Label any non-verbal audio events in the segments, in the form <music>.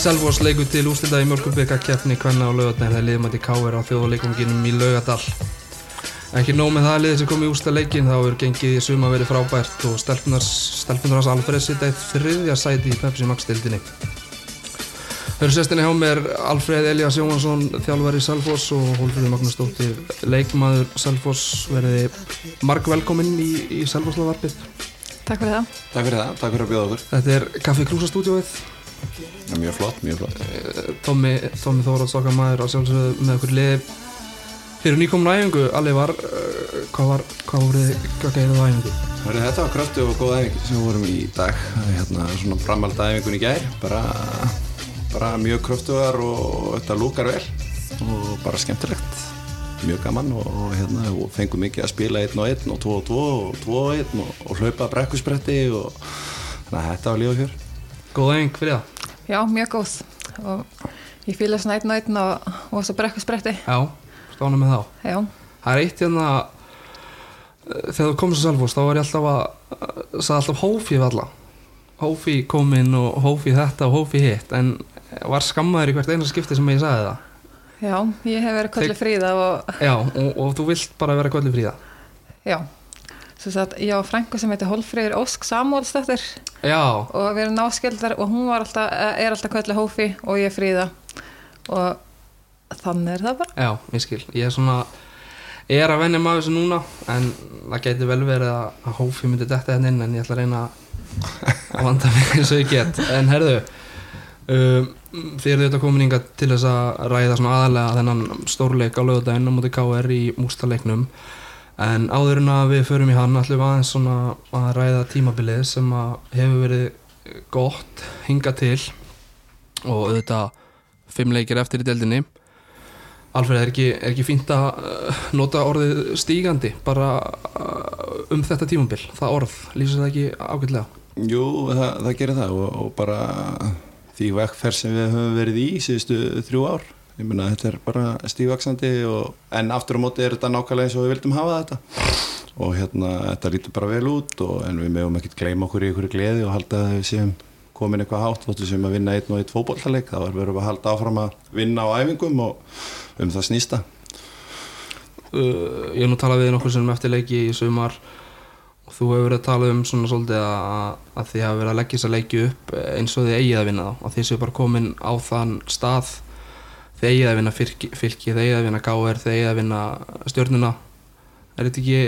Selfos leikur til úslita í mjölkubika keppni hvenna á laugatæðin þegar liðum að til K.R. á þjóðleikunginum í laugadal. Ekki nóg með það liðið sem kom í ústa leikin þá er gengið í suma verið frábært og stelpunar hans Alfred sita eitt þriðja sæti í Pepsi Max stildinni. Hörru sestinni hjá mér Alfred Elias Jóhansson, þjálfari Selfos og Hólfröður Magnús Dóttir, leikmaður Selfos, verði marg velkominn í, í Selfoslavarpið. Takk fyrir það. Takk fyrir það, takk fyrir að bjóða okkur. Þetta er Kaffi Krúsa stúdióið. Mjög flott, mjög flott. Tommi, Tommi Þóráts okkar maður á sjálfsögðu með okkur lið fyrir nýkomin æfingu. Alli var, uh, hvað var, hvað voruð, hvað gæðið á æfingu? Hörru, þetta var kraftu og góð æfing sem við vorum í dag. Hérna svona framald æfingun í gær, bara, bara mjög kraftuðar og þetta lúkar vel og bara skemmtilegt. Mjög gaman og, og hérna og fengum mikið að spila einn og einn og tvo og tvo og tvo og einn og, og hlaupa brekkuspretti og þannig að þetta var líf og fjör. Góð æfing fyrir það? Já, mjög góð og ég fýla svona einn og einn og, og svo brekku spretti. Já, stána með þá. Já. Það er eitt hérna, þegar þú komst á Selfos þá var ég alltaf að, sagði alltaf hófi við alla. Hófi kominn og hófi þetta og hófi hitt en var skammaður í hvert eina skipti sem ég sagði það. Já, ég hef verið kvöldi fríða og... Já, og, og þú vilt bara vera kvöldi fríða. Já, að ég á frængu sem heitir Holfreyður Ósk Samúlsdóttir Já. og við erum náskildar og hún alltaf, er alltaf kvöldi hófi og ég er fríða og þannig er það bara. Já, ég skil. Ég er svona, ég er að venja maður þessu núna en það getur vel verið að, hófi myndi detta henni inn en ég ætla að reyna að <laughs> vanda mig eins og ég get. En herðu, um, þið eru þetta komin yngar til þess að ræða svona aðalega þennan stórleik á lögudaginn á móti KR í mústaleiknum en áður en að við förum í hann ætlum við aðeins svona að ræða tímabilið sem hefur verið gott hinga til. Og auðvitað fimm leikir eftir í deldinni Alfred, er ekki, er ekki fínt að uh, nota orðið stígandi bara uh, um þetta tímabil það orð, lýsir það ekki ágætlega? Jú, það, það gerir það og, og bara því vekkferð sem við höfum verið í síðustu þrjú ár ég meina þetta er bara stígvaksandi en aftur á móti er þetta nákvæmlega eins og við vildum hafa þetta. Og hérna þetta lítur bara vel út og, en við meðum ekkert gleyma okkur í einhverju gleði og halda að við séum komin eitthvað hátt þóttu sem að vinna einn og einn fókbóltaleg þá verðum við að halda áfram að vinna á æfingum og um það snýsta uh, Ég hef nú talað við nokkur sem eftir leiki í sumar og þú hefur verið að tala um svona svolítið að, að þið hafa verið að leggja þess að leggja upp eins og þið eigið að vinna þá að þið séu bara komin á þann stað eigið að vinna fylki, fylki eigið að vinna þið eigið að vinna stjórnuna er þetta ekki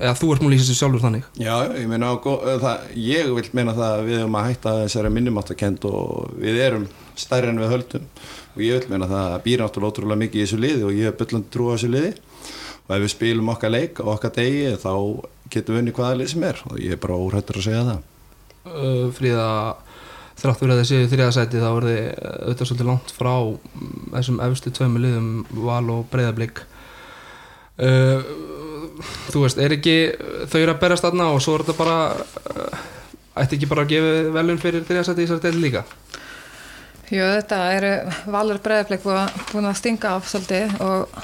eða þú ert múlið í þessu sjálfur þannig? Já, ég meina það, ég vil meina það að við erum að hætta þessari minnumáttakend og við erum stærri en við höldum. Og ég vil meina það að býra náttúrulega ótrúlega mikið í þessu liði og ég hef byllandi trú á þessu liði. Og ef við spilum okkar leik og okkar degi þá getum við unni hvaða lið sem er. Og ég er bara óhættur að segja það. Uh, Fríða þráttur að þessi þriðasæti þá er þið auðvitað svolítið langt frá þessum efstu tveimu liðum val og breyðablík uh, þú veist, er ekki þau eru að berast aðna og svo er þetta bara uh, ætti ekki bara að gefa velun fyrir þriðasæti í þessari deil líka? Jú, þetta eru valur breyðablík búin að stinga af svolítið og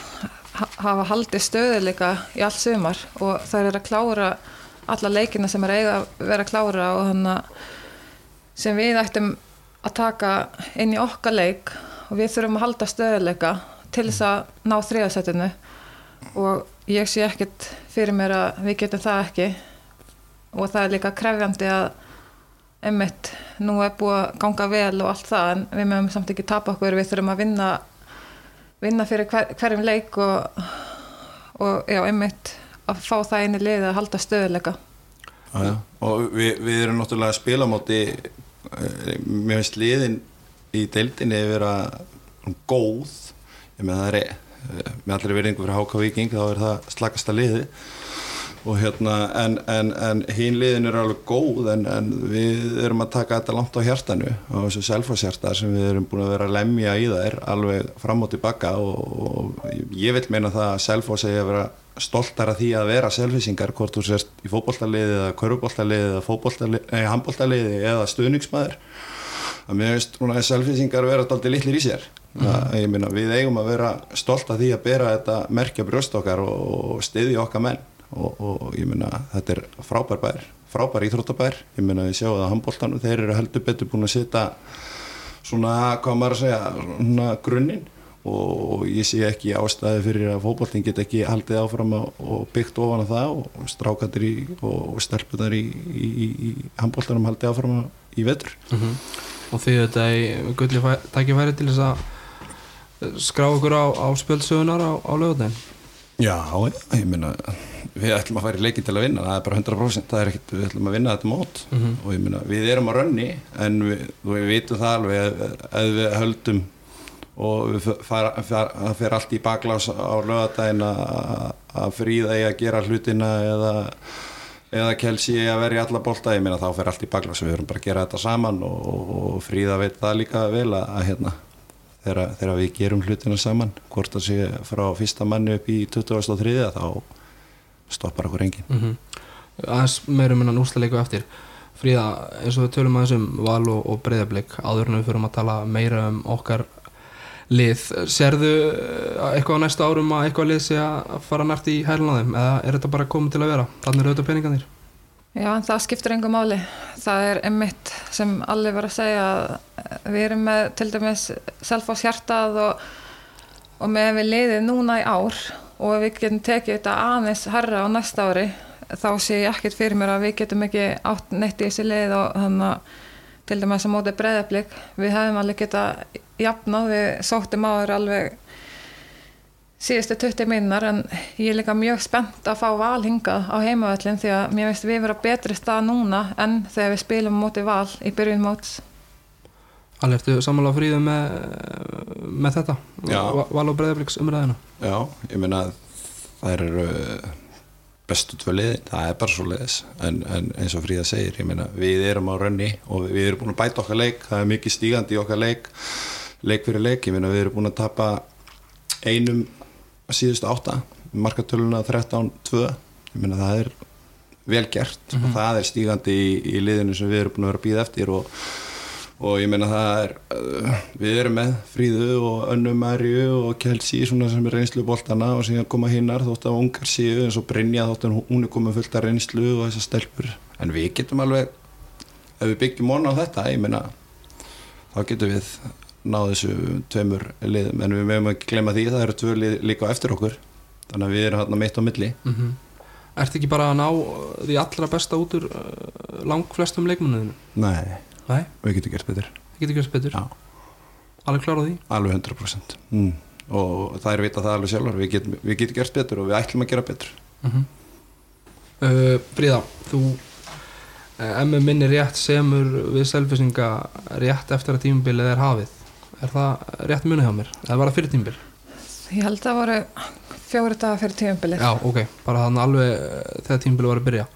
hafa haldið stöðuleika í allt sumar og það er að klára alla leikina sem er eiga að vera að klára og þannig að sem við ættum að taka inn í okkar leik og við þurfum að halda stöðuleika til þess að ná þriðasætinu og ég sé ekkert fyrir mér að við getum það ekki. Og það er líka krefjandi að einmitt nú er búið að ganga vel og allt það en við mögum samt ekki tapa okkur. Við þurfum að vinna vinna fyrir hver, hverjum leik og, og já, einmitt að fá það inn í lið að halda stöðuleika og við, við erum náttúrulega að spila móti mér finnst liðin í deildinni að vera góð. Ég með með allir verðingu fyrir Háka Viking þá er það slakasta liði og hérna en, en, en hín liðin er alveg góð en, en við erum að taka þetta langt á hjartanu á þessu selfhásjarta sem við erum búin að vera að lemja í þær alveg fram og tilbaka. Og, og ég vil meina það að selfhás er að vera stoltar að því að vera selfisingar hvort þú sérst í fókbóltaliði eða körubóltaliði eða handbóltaliði eða stuðningsmæður að mér veist núna að selfisingar vera alltaf litlir í sér. Mm. að, myna, við eigum að vera stolt að því að bera þetta merkja brjóst okkar og stiðja okkar menn og, og ég myna þetta er frábær bær frábær íþróttabær. Ég myna við sjáum að handbóltanum þeir eru heldur betur búin að setja svona, hvað maður að segja svona grunninn. Og ég sé ekki ástæði fyrir að fótboltin get ekki haldið áfram og, byggt ofan á það og strákandir í, og stelpunar í, í, í, í handbóltanum haldið áfram í vetur. Mhm. og því þetta er gulli tækifæri til þess að skrá okkur á, á spjöldsögunar á, á lögutæðin Já, ég meina við ætlum að fara í leikin til að vinna það er bara 100% það er ekkert, við ætlum að vinna þetta mót Mhm. og ég meina, við erum á rönni en við, við vitum það alveg ef við höldum og við fara, fara, það fer allt í baklás á lögadaginn að að fríða í að gera hlutina eða eða kelsi að verja alla bolta ég meina þá fer allt í baklás við erum bara að gera þetta saman og, og fríða veit það líka vel að, að hérna þegar við gerum hlutina saman hvort það sé frá fyrsta manni upp í 2003 þá stoppar okkur engin mm -hmm. aðeins meirum en að núsla leiku eftir. Fríða, eins og við tölum aðeins um val og, og breyðablík áður en við fyrir að tala meira um okkar lið, sérðu eh, eitthvað á næstu árum að eitthvað lið sé að fara nært í hælun á þeim? Eða er þetta bara komið til að vera, þannig er auðvitað peningarnir. Já, en það skiptir engum máli. Það er einmitt sem allir var að segja að við erum með til dæmis selfos hjartað og, og með við liðið núna í ár og við getum tekið þetta aðeins herra á næsta ári þá sé ég ekkert fyrir mér að við getum ekki átt neitt í þessi lið og þannig að til dæmis að mótið breyðablík við hefum alveg geta jafnað við sóttum áður alveg síðustu 20 minnar en ég er líka mjög spennt að fá val hingað á heimavöllin því að mér veist við vera betri stað núna en þegar við spilum mótið val í byrjun móts Alveg eftir sammála fríðu með, með þetta? Já. Va- val og breyðablíks umræðina Já, ég meina það eru bestu tvö liðin, það er bara svo liðis en, en eins og Fríða segir, ég meina við erum á rönni og við erum búin að bæta okkar leik það er mikið stígandi í okkar leik leik fyrir leik, ég meina við erum búin að tapa einum síðustu átta, markatöluna 13-2 ég meina það er vel gert og það er stígandi í, í liðinu sem við erum búin að vera að býða eftir og og ég meina það er uh, við erum með Fríðu og Önnu Marju og Kelsey svona sem er reynslu boltana og síðan koma hinnar þótt að ungar séu eins og Brynja þótt að hún er komið fullt af reynslu og þessar stelpur. En við getum alveg ef við byggjum on á þetta ég meina þá getum við náð þessu tveimur liðum. En við meðum ekki glemma því það eru tvö lið líka eftir okkur. Þannig að við erum hérna mitt á milli. Mm Ertu ekki bara að ná því allra besta út úr uh, lang flestum leikmunniðinu? Nei, Nei, við getum gert betur. Það getur gert betur. Já. Alveg klára því? Alveg 100% mm. og það er vita það alveg sjálfur við getum, við getum gert betur og við ætlum að gera betur. Mm uh, Fríða, þú uh, emmi minni rétt semur við selfisinga rétt eftir að tímabilið er hafið. Er það rétt muni hjá mér? Eða var það fyrir tímabil? Ég held að það voru fjóri dagar fyrir tímabilið. Já, ok, bara þannig alveg uh, þegar tímabilið var að byrja.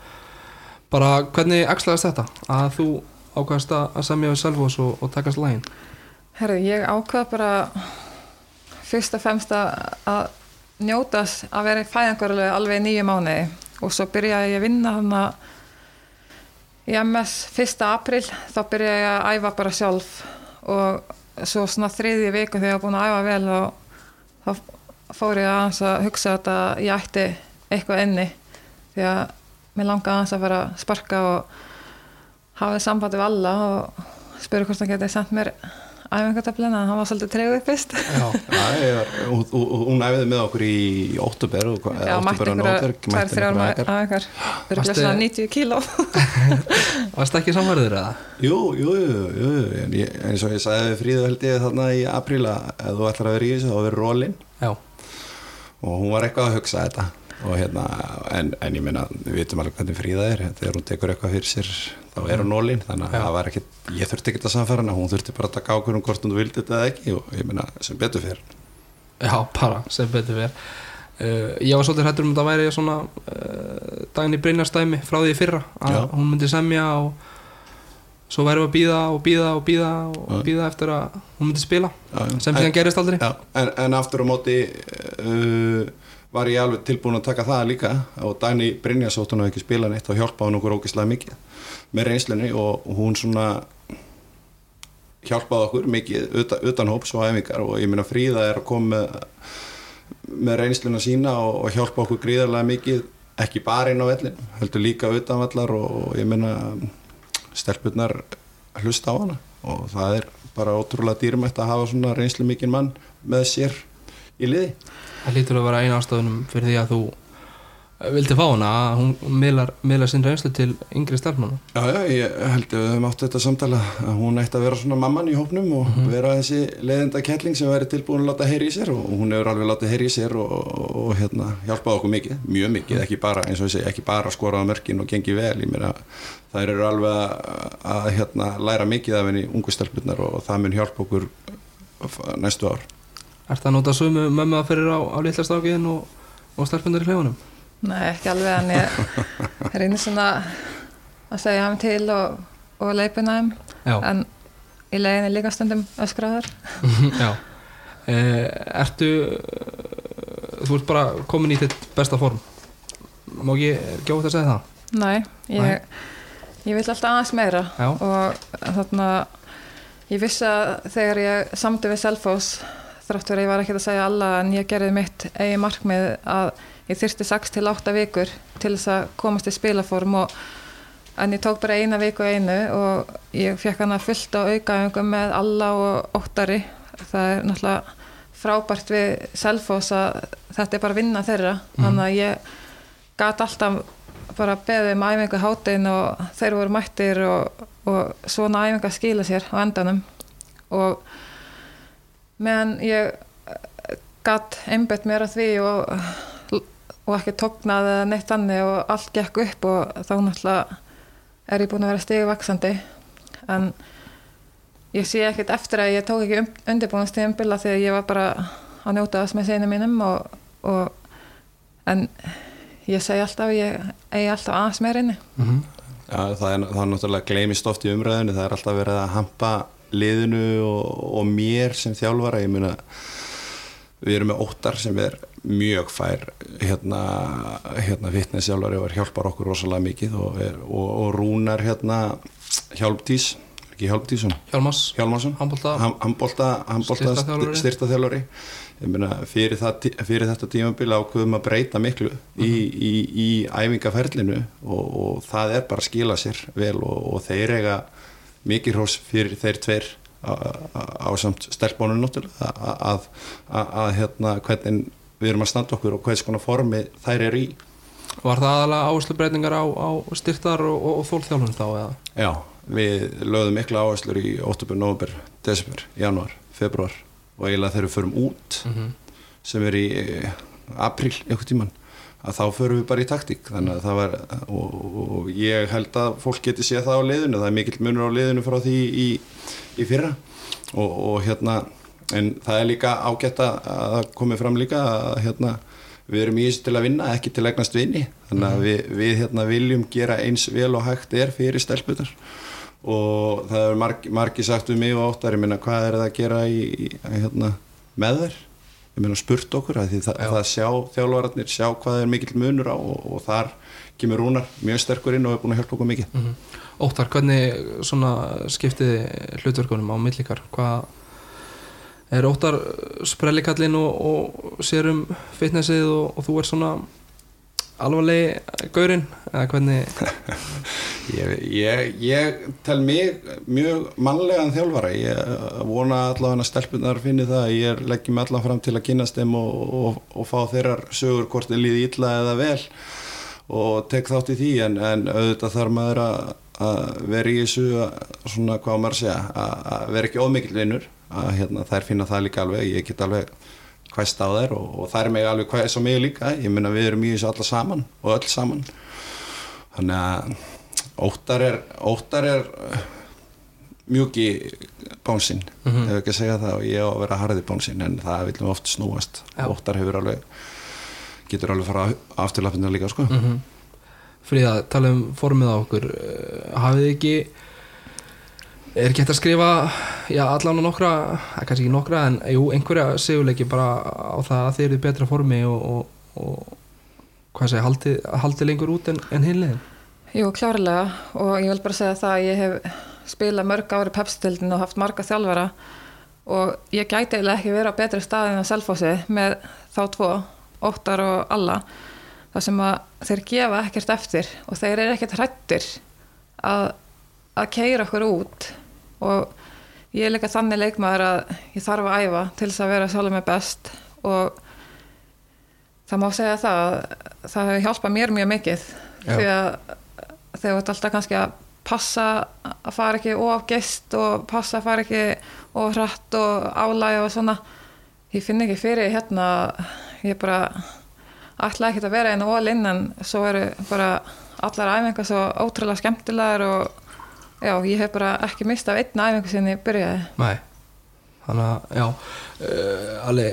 Bara hvernig ekslaðist þetta? Að þú ákvæðast að að semja við Selfos og, og takast lægin? Herru, ég ákvað bara fyrst og fremst að, að njótas að vera í fæðingarlega alveg nýju mánuði og svo byrjaði ég að vinna hann í MS 1. april þá byrjaði ég að æfa bara sjálf og svo svona þriðji viku þegar ég var búin að æfa vel og þá fór ég aðeins að hugsa að ég ætti eitthvað inni því að mér langaði aðeins að fara að sparka og hafði sambandi við alla og spurði hvort hann geti sendt mér æfingartöflina, hann var svolítið treguð fyrst. Já, hún, hún- hún æfiði með okkur í hvað- Já, mætti ykkur mætti þrjár æfingar. æfingar Það eru Varstu- svona 90 kíló. <laughs> Varst ekki samverður eða? Jú, jú, jú, jú, jú, en ég, eins og ég sagði við Fríðu held ég þarna í apríl að ef þú ætlar að vera í þessu þá verður rólinn Já, og hún var eitthvað að hugsa þetta og hérna, en, en ég meina við vitum alveg hvernig Fríða er, þegar hún tekur eitthvað fyrir sér þá er hún rólinn, þannig að það var ekkit ég þurfti ekki að samfæra hana, hún þurfti bara að taka ákvörðum hvort hún vildi þetta ekki. Og ég meina sem betur fyrir já, bara sem betur ver uh, Ég var svolítið hrættur um að það væri svona uh, daginn í Brynjarstæmi frá því fyrra að Já. hún myndi semja og svo væri við að býða og býða og býða og býða eftir að hún myndi spila Já, sem síðan gerist aldrei. En, en aftur á móti uh, var ég alveg tilbúin að taka það líka. Og Dani hún hafi ekki spilað neitt og hjálpaði hún okkur ógeðslega mikið með reynslunni og hún svona hjálpaði okkur mikið utan, utan hóps og æfingar. Og ég meina Fríða er að koma með, með reynsluna sína og, og hjálpa okkur gríðarlega mikið ekki bara inn á vellin, heldur líka utan vallar. Og, og ég meina stelpurnar hlusta á hana. Og það er bara ótrúlega dýrmætt að hafa svona reynslu mikinn mann með sér í liði? Það lítur að vera eina ástofunum fyrir því að þú vildi fá hana að hún miðlar, miðlar sinn reynslu til yngri starfmanna Já, já, ég held að við höfum átt þetta samtala að hún ætti að vera svona mamman í hópnum og vera þessi leiðenda kettling sem væri tilbúin að láta heyri í sér og hún hefur alveg látið heyri í sér og, og, og hérna, hjálpað okkur mikið, mjög mikið, ekki bara eins og ég segi, ekki bara skoraða mörkin og gengi vel, ég meina þær eru alveg að, að hérna, læra mikið af henni ungu stelpunar og það mun hjálpa okkur næstu ár Er það að nota sömu mömmu að fyrir á, á litlastrákiðin og, og stelpunar í klefunum? Nei, ekki alveg en ég reynir svona að segja hann til og, og leipina Já, en í leiðinni líka stundum öskraðar <laughs> já. Eh, Ertu eh, þú ert bara komin í þitt besta form. Má ekki gjóta að segja það? Nei, ég, ég vil alltaf aðeins meira. Já. og þarna ég vissi að þegar ég samdi við Selfos þrátt verið ég var ekki að segja alla en ég gerði mitt eigi markmið að ég þyrsti 6 til 8 vikur til þess að komast í spilaform og en ég tók bara eina viku einu og ég fekk hana fullt á aukaöngum með alla og óttari. Það er náttúrulega frábært við Selfos að þetta er bara vinna þeirra. Þannig að ég gat alltaf bara beðið um æfingu hátin og þeir voru mættir og, og svona æfinga skila sér á endanum. Og meðan ég gatt einbett mér að því og, og ekki tóknaði eða neitt annir og allt gekk upp og þá náttúrulega er ég búin að vera stigvaksandi en ég sé ekkert eftir að ég tók ekki um, umbila því að ég var bara að njóta þess með sinu mínum og, og en ég segi alltaf ég eigi alltaf aðeins meir inni Mm -hmm. Já, það er, það er náttúrulega gleymist oft í umræðinu, það er alltaf verið að hampa liðinu og, og mér sem þjálfara, ég muna við erum með óttar sem er mjög fær hérna, hérna fitnessjálfari og hjálpar okkur rosalega mikið og, er, og, og rúnar hérna hjálptís, ekki Hjálmars, Hjálmarsson, styrtaþjálfari fyrir, fyrir þetta tímabili ákveðum að breyta miklu í, í, í æfingaferlinu og, og það er bara að skila sér vel og, og þeir eiga mikið hrós fyrir þeir tveir á samt stelpónun náttúrulega að, að, að, hérna hvernig við erum að standa okkur og hvers konar formi þær eru í Var það aðalega áherslu breytingar á, á styrtar og, og, og þólþjálfun þá eða? Já, við lögðum mikla áherslur í óttubur, november, desember, januar, februar og eiginlega þegar við förum út Mm -hmm. sem er í eh, apríl eitthvað tíman að þá förum við bara í taktík. Þannig að það var og, og ég held að fólk geti séð það á liðinu. Það er mikill munur á liðinu frá því í, í fyrra. Og, og hérna en það er líka ágætt að komi fram líka að hérna við erum í þessu til að vinna, ekki til að egnast vinni þannig að við, við hérna viljum gera eins vel og hægt er fyrir stelputar og það er marg, margi sagt við mig og óttar, ég meina hvað er það að gera í, í hérna, með þér ég meina spurt okkur að því það, Já. það sjá þjálfararnir, sjá hvað er mikill munur á og, og þar kemur Rúnar mjög sterkur inn og er búin að hjálpa okkur mikið Mm Óttar, hvernig svona skiptiði hlutverkunum á millikar? Hvað er Óttar sprellikallinn og, og sér um fitnessið og, og þú er svona alvarlegi gaurinn eða hvernig <laughs> ég, ég, ég tel mig mjög mannlegan þjálfara. Ég vona allavega að stelpunar finni það að ég leggjum allavega fram til að kynast þeim og, og, og fá þeirrar sögur hvort þeir líði illa eða vel og tek þátt í því. En, en auðvitað þarf maður að, að vera í þessu að, svona hvað maður að segja að, að vera ekki ómikill vinnur að hérna, þær finna það líka alveg. Ég get alveg hvæst á þær og, og þær mig alveg hvæst á mig líka. Ég minna við erum í þessu alla saman og öll saman. Þannig að óttar er, óttar er uh, mjúki bánsinn, mm. -hmm. ef ekki að segja það og ég á að vera harði bánsinn en það viljum oft snúast Já. óttar hefur alveg getur alveg fara afturlapinu líka sko. mm -hmm. Fríða, tala um formið á okkur Eh, hafið ekki er hægt að skrifa já, allan á nokkra, eh, kannski ekki nokkra en jú, einhverja sigurleiki bara á það að þið eruð í betra formi og, og, og hvað segja, haldið haldi lengur út en, en hinlegin Jú, klárlega. Og ég vil bara segja það að ég hef spilað mörg ári pepstildin og haft marga þjálfara. Og ég gæti eiginlega ekki verið á betri stað en að selfósi með þá tvo, óttar og alla þar sem að þeir gefa ekkert eftir og þeir eru ekkert hrættir að, að keira okkur út. Og ég er líka þannig leikmaður að ég þarf að æfa til þess að vera sjálfur með best. Og það má segja það að það hefur hjálpað mér mjög mikið. Já. því að þegar þú ert alltaf kannski að passa að fara ekki of gest og passa að fara ekki of hratt og álæg og svona. Ég finn ekki fyrir hérna ég bara ætla ekki að vera einu all in en svo eru bara allar æfingar svo ótrúlega skemmtilegar og já, ég hef bara ekki mistað einn æfingu sinni ég byrjaði. Nei Þannig að, já uh, Ali,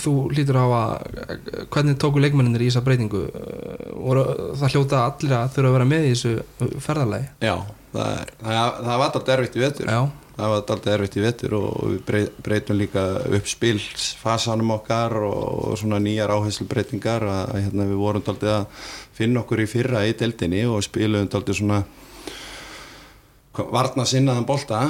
þú hlýtur að hafa hvernig tóku leikmenninir í þessa breytingu? Uh, voru, það hljóta allir að þurfa að vera með í þessu ferðarlegi Já, það, er, það, það var alltaf erfitt í vetur. Já, það var alltaf erfitt í vetur og við brey- breytum líka upp spilsfasanum okkar og, og svona nýjar áherslubreitingar að að, hérna, við vorum alltaf að finna okkur í fyrra í deildinni og spilum alltaf svona varna sinnaðan bolta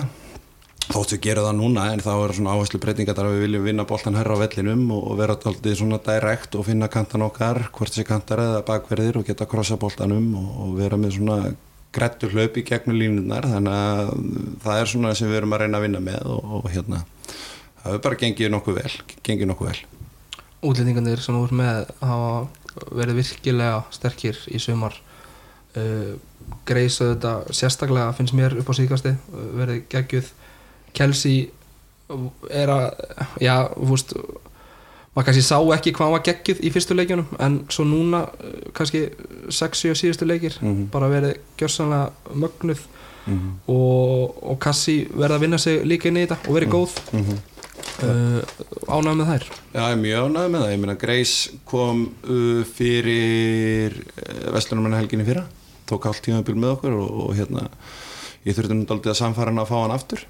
þótt við gerum það núna en þá eru svona áherslubreitingar þar að við viljum vinna boltan herra á vellinum og, vera alltaf svona direkt og finna kantan okkar hvort sé kantar eða bakverðir og geta krossa boltanum og, vera með svona grættu hlaup í gegnum línunar þannig að það er svona sem við erum að reyna að vinna með og, og hérna það hefur bara gengið nokkuð vel gengið nokkuð vel. Útlendingarnir sem ert með hafa verið virkilega sterkir í sumar uh, Greis auðvitað sérstaklega finnst mér upp á síðkasti uh, verið geggjuð Kelsey er að já, þú veist maður kannski sá ekki hvað hann var geggjuð í fyrstu leikjunum en svo núna uh, kannski 6-7 síðustu leikir Mhm. bara verið gjörsanlega mögnuð mm -hmm. og, og Kassi verið að vinna sig líka inn í þetta og verið góð uh, ánægð með þær Já, ég er mjög ánægð með það. Ég meina, Greis kom uh, fyrir uh, Vestlunarmannahelginni fyrra, tók allt tímabil með okkur og, og hérna, ég þurfti daldið að samfara hann að fá hann aftur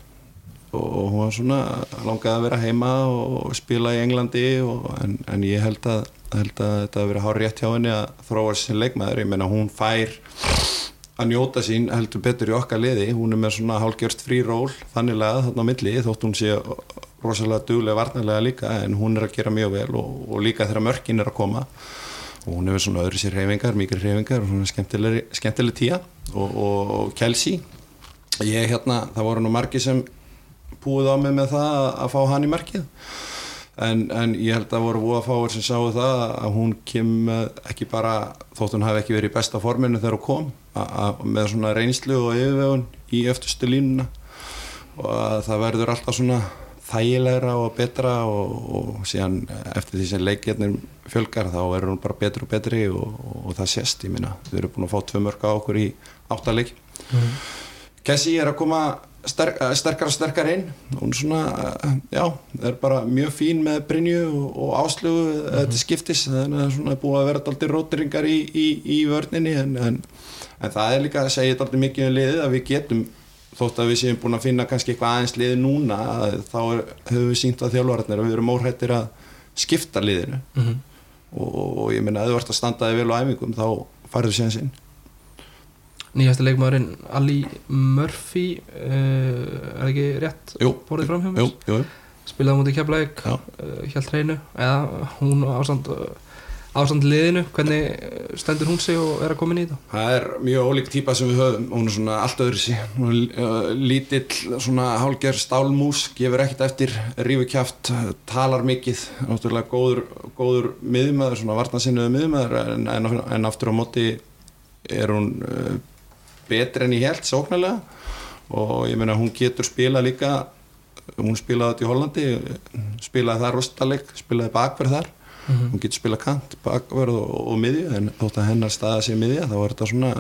og, hún var svona langaði að vera heima og spila í Englandi og, en, en ég held að, held að þetta hafi verið hár rétt hjá henni að þróa sér leikmaður. Ég meina, hún fær að njóta sín heldur betur í okkar liði. Hún er með svona hálgjörst frí ról þannig að þarna á milli þótt hún sé rosalega duglega varnarlega líka en hún er að gera mjög vel og, og líka þegar mörkin er að koma. Og hún hefur svona öðru sér reyfingar, mikil reyfingar og svona skemmtileg, skemmtileg tíja og, og Kelsey ég hérna, það voru nú margi sem búið á mig með það að, fá hann í markið. En, en ég held að voru fáir sem sáu það að hún kemur ekki bara þótt hún hafi ekki verið í besta forminu þegar hún kom a, a, með svona reynslu og yfirvegun í öftustu línuna. Og að það verður alltaf svona þægilegra og betra og, og síðan eftir því sem leikjarnir fjölgar þá verður hún bara betri og betri og, og, það sést, ég minna við erum búin að fá tvö mörg á okkur í áttaleik mm. Kessi er að koma sterk, sterkar og sterkar inn hún svona, já, er bara mjög fín með Brynju og, og áslugu mm -hmm. þetta skiptis, þannig að svona búið að vera alltaf rótiringar í, í, í vörninni en, en, en það er líka að segja alltaf mikið um liðið að við getum þótt að við séum búin að finna kannski eitthvað aðeins liði núna þá er, höfum við sínt að þjálfvarnir og við erum óhættir að skipta liðinu mm -hmm. og, og ég minna að þú ert að standaði vel á æfingum þá farðu séðan sinn Nýjasta leikmaðurinn Ali Murphy uh, er ekki rétt borðið fram hjá mér? Spilaði mútið Já. uh, hjælt hreinu eða hún ástand uh, ástand liðinu, hvernig stendur hún sig og er að koma inn í þetta? Það er mjög ólík típa sem við höfum hún er svona allt öðru sí lítill, svona hálger stálmús gefur ekkert eftir, rífu kjáft talar mikið, náttúrulega góður, góður miðumæður, svona varnasinnuðu miðumæður en, en, en aftur á móti er hún betri enn í held, sóknarlega og ég meina hún getur spila líka hún spilaði þetta í Hollandi spilaði þar rostaleg, spilaði bakverð þar mm -hmm. hún getur spila kant, bakverð og, og miðju en þótt að hennar staða sé miðja þá er þetta svona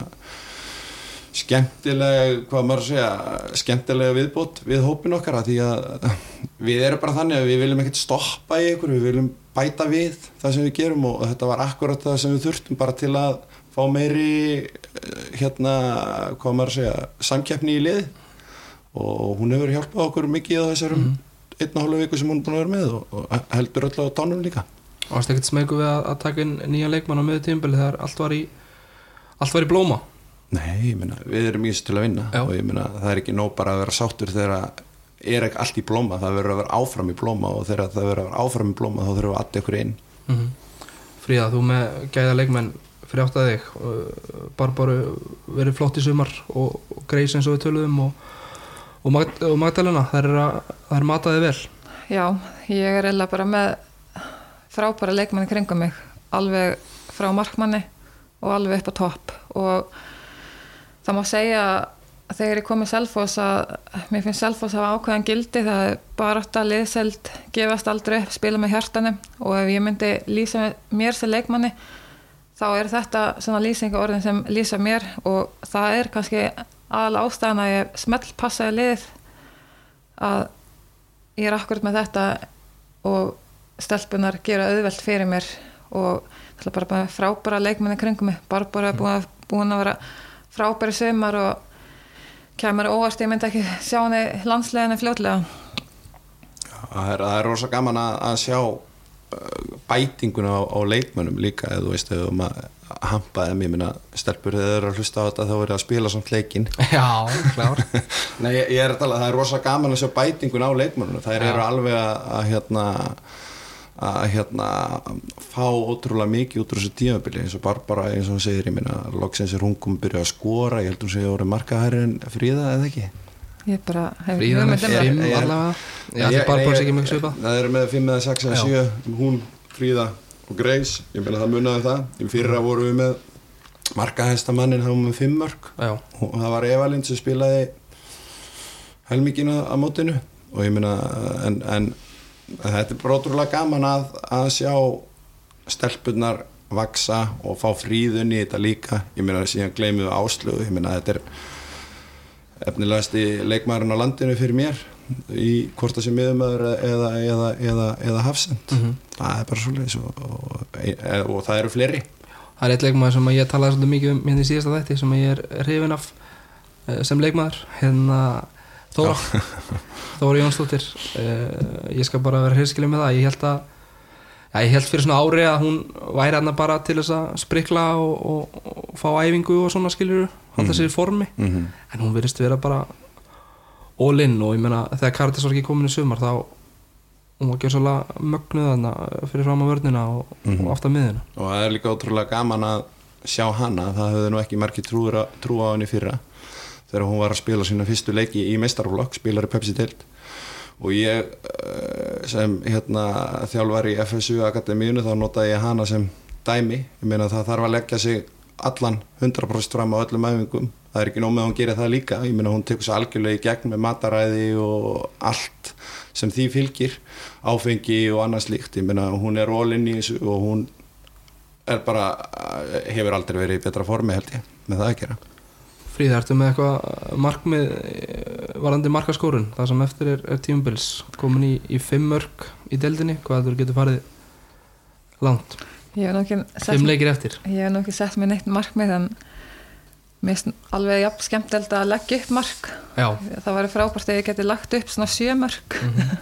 skemmtileg, hvað maður að segja skemmtilega viðbót við hópin okkar að því að við erum bara þannig að við viljum ekkert stoppa í ykkur við viljum bæta við það sem við gerum og þetta var akkurat það sem við þurftum bara til að fá meiri hérna, hvað maður að segja samkeppni í lið og hún hefur hjálpað okkur mikið á þessarum mm. einna hálfu viku sem hún er búin að vera með og, og heldur öll á tánum líka og það er ekkert smegu við að, að taka inn nýja leikmann á miður tímbili þegar allt var í allt var í blóma Nei, ég meina, við erum íst til að vinna Já. og ég meina, það er ekki nóg bara að vera sáttur þegar er ekki allt í blóma það verður að vera áfram í blóma og þegar það verður að vera áfram í blóma þá þurfum við allir ykkur inn mm -hmm. Fríða, þú með gæða leikmenn fyrir átt að þig. Uh, Barbaru verið flott í sumar og, og greis eins og við töluðum og, og, Mag og Magdalena, það er, er mataði vel. Já, ég er eða bara með frábæra leikmanni kringum mig alveg frá markmanni og alveg upp á topp. Og það má segja að þegar ég kom í Selfoss að mér finnst Selfoss að hafa ákveðan gildi það er bara átt að liðseld gefast aldrei spila með hjartanum og ef ég myndi lýsa mér sem leikmanni þá er þetta svona lýsingaorðin sem lýsa mér og það er kannski aðal ástæðan að ég smelt passaði lið að ég er akkurat með þetta og stelpunar gera auðvelt fyrir mér og það er bara, frábæra leikmenni kringum mig, Barbara er búin að, vera frábæri sömar og kemur óvart, ég myndi ekki sjá henni landsleginu fljótlega. Það er, er rosa gaman að, að sjá bætinguna á, á leikmönnum líka eða þú veist, ef maður hampaði mér minna stelpur þegar þeir eru að hlusta á þetta þá er að spila samt leikin <laughs> Já, klár. <laughs> Nei, ég, ég er að tala, það er rosa gaman að sjá bætingun á leikmönnum það eru alveg að, að hérna að hérna fá ótrúlega mikið út úr þessu tímabili eins og Barbara eins og hún segir ég minna loksins er hún komið að byrja að skora ég held hún segja að voru markaðæri en fríða eða ekki ég bara hef hugmynd um það. það er bara ekki mjög svipað? það eru með 5 eða 6 eða Já. 7 hún, Fríða og Greis ég meina það munaði það. Í fyrra voru við með markahæsta mannin það var með 5 mörg og það var Evalind sem spilaði helmingina á mótinu. Og ég meina en, en, þetta er bara ótrúlega gaman að, að sjá stelpunnar vaksa og fá fríðun í þetta líka. Ég meina síðan gleymið við áslögu ég meina þetta er efnilegasti leikmaðurinn á landinu fyrir mér í hvort það sé miðumöður eða, eða, eða, eða hafsend. Það er bara svolítið og, og, og, og það eru fleiri. Það er eitt leikmaður sem ég talaði svolítið mikið um hérna í síðasta þætti sem ég er hrifin af eh, sem leikmaður hérna Þóra. <laughs> Þóra Jónsdóttir. Uh, ég skal bara vera hreinskilið með það. Ég held að já, ég held fyrir svona ári að hún væri hérna bara til þess að sprikla og, og, og fá æfingu og svona skilur halda sér í formi. -hmm. en hún virðist vera bara all in og ég meina þegar Karitas var ekki komin í sumar þá hún var ekki svolítið mögnuð þarna fyrir fram á vörnina og, Mhm. og aftar miðina og það er líka ótrúlega gaman að sjá hana það höfðu nú ekki margir trúur að, trú á henni fyrra. Þegar hún var að spila sína fyrstu leiki í meistarflokk, spilar í Pepsi Tilt og ég eh, sem hérna, þjálfar í FSU Akademíunu þá notaði ég hana sem dæmi, ég meina það þarf að leggja sig allan 100% fram á öllum æfingum. Það er ekki nóg með að hún gerir það líka. Ég meina hún tekur svo algjörlega í gegn með mataræði og allt sem því fylgir áfengi og annað slíkt. Ég meina hún er þessu og hún er bara, hefur aldrei verið í betra formi held ég, með það að gera. Fríða, ertu með eitthvað markmið varandi markaskórun það sem eftir er, er tímubils komin í, í fimm mörg í deildinni. Hvað þú getur farið langt ég hef nú ekki sett fimm leikir eftir. Ég hef nú ekki sett mér neitt markmið en mér finnst alveg jafn skemmtilegt að leggja upp mark. Já, það væri frábært ef ég geti lagt upp svona sjö mörk. Mhm.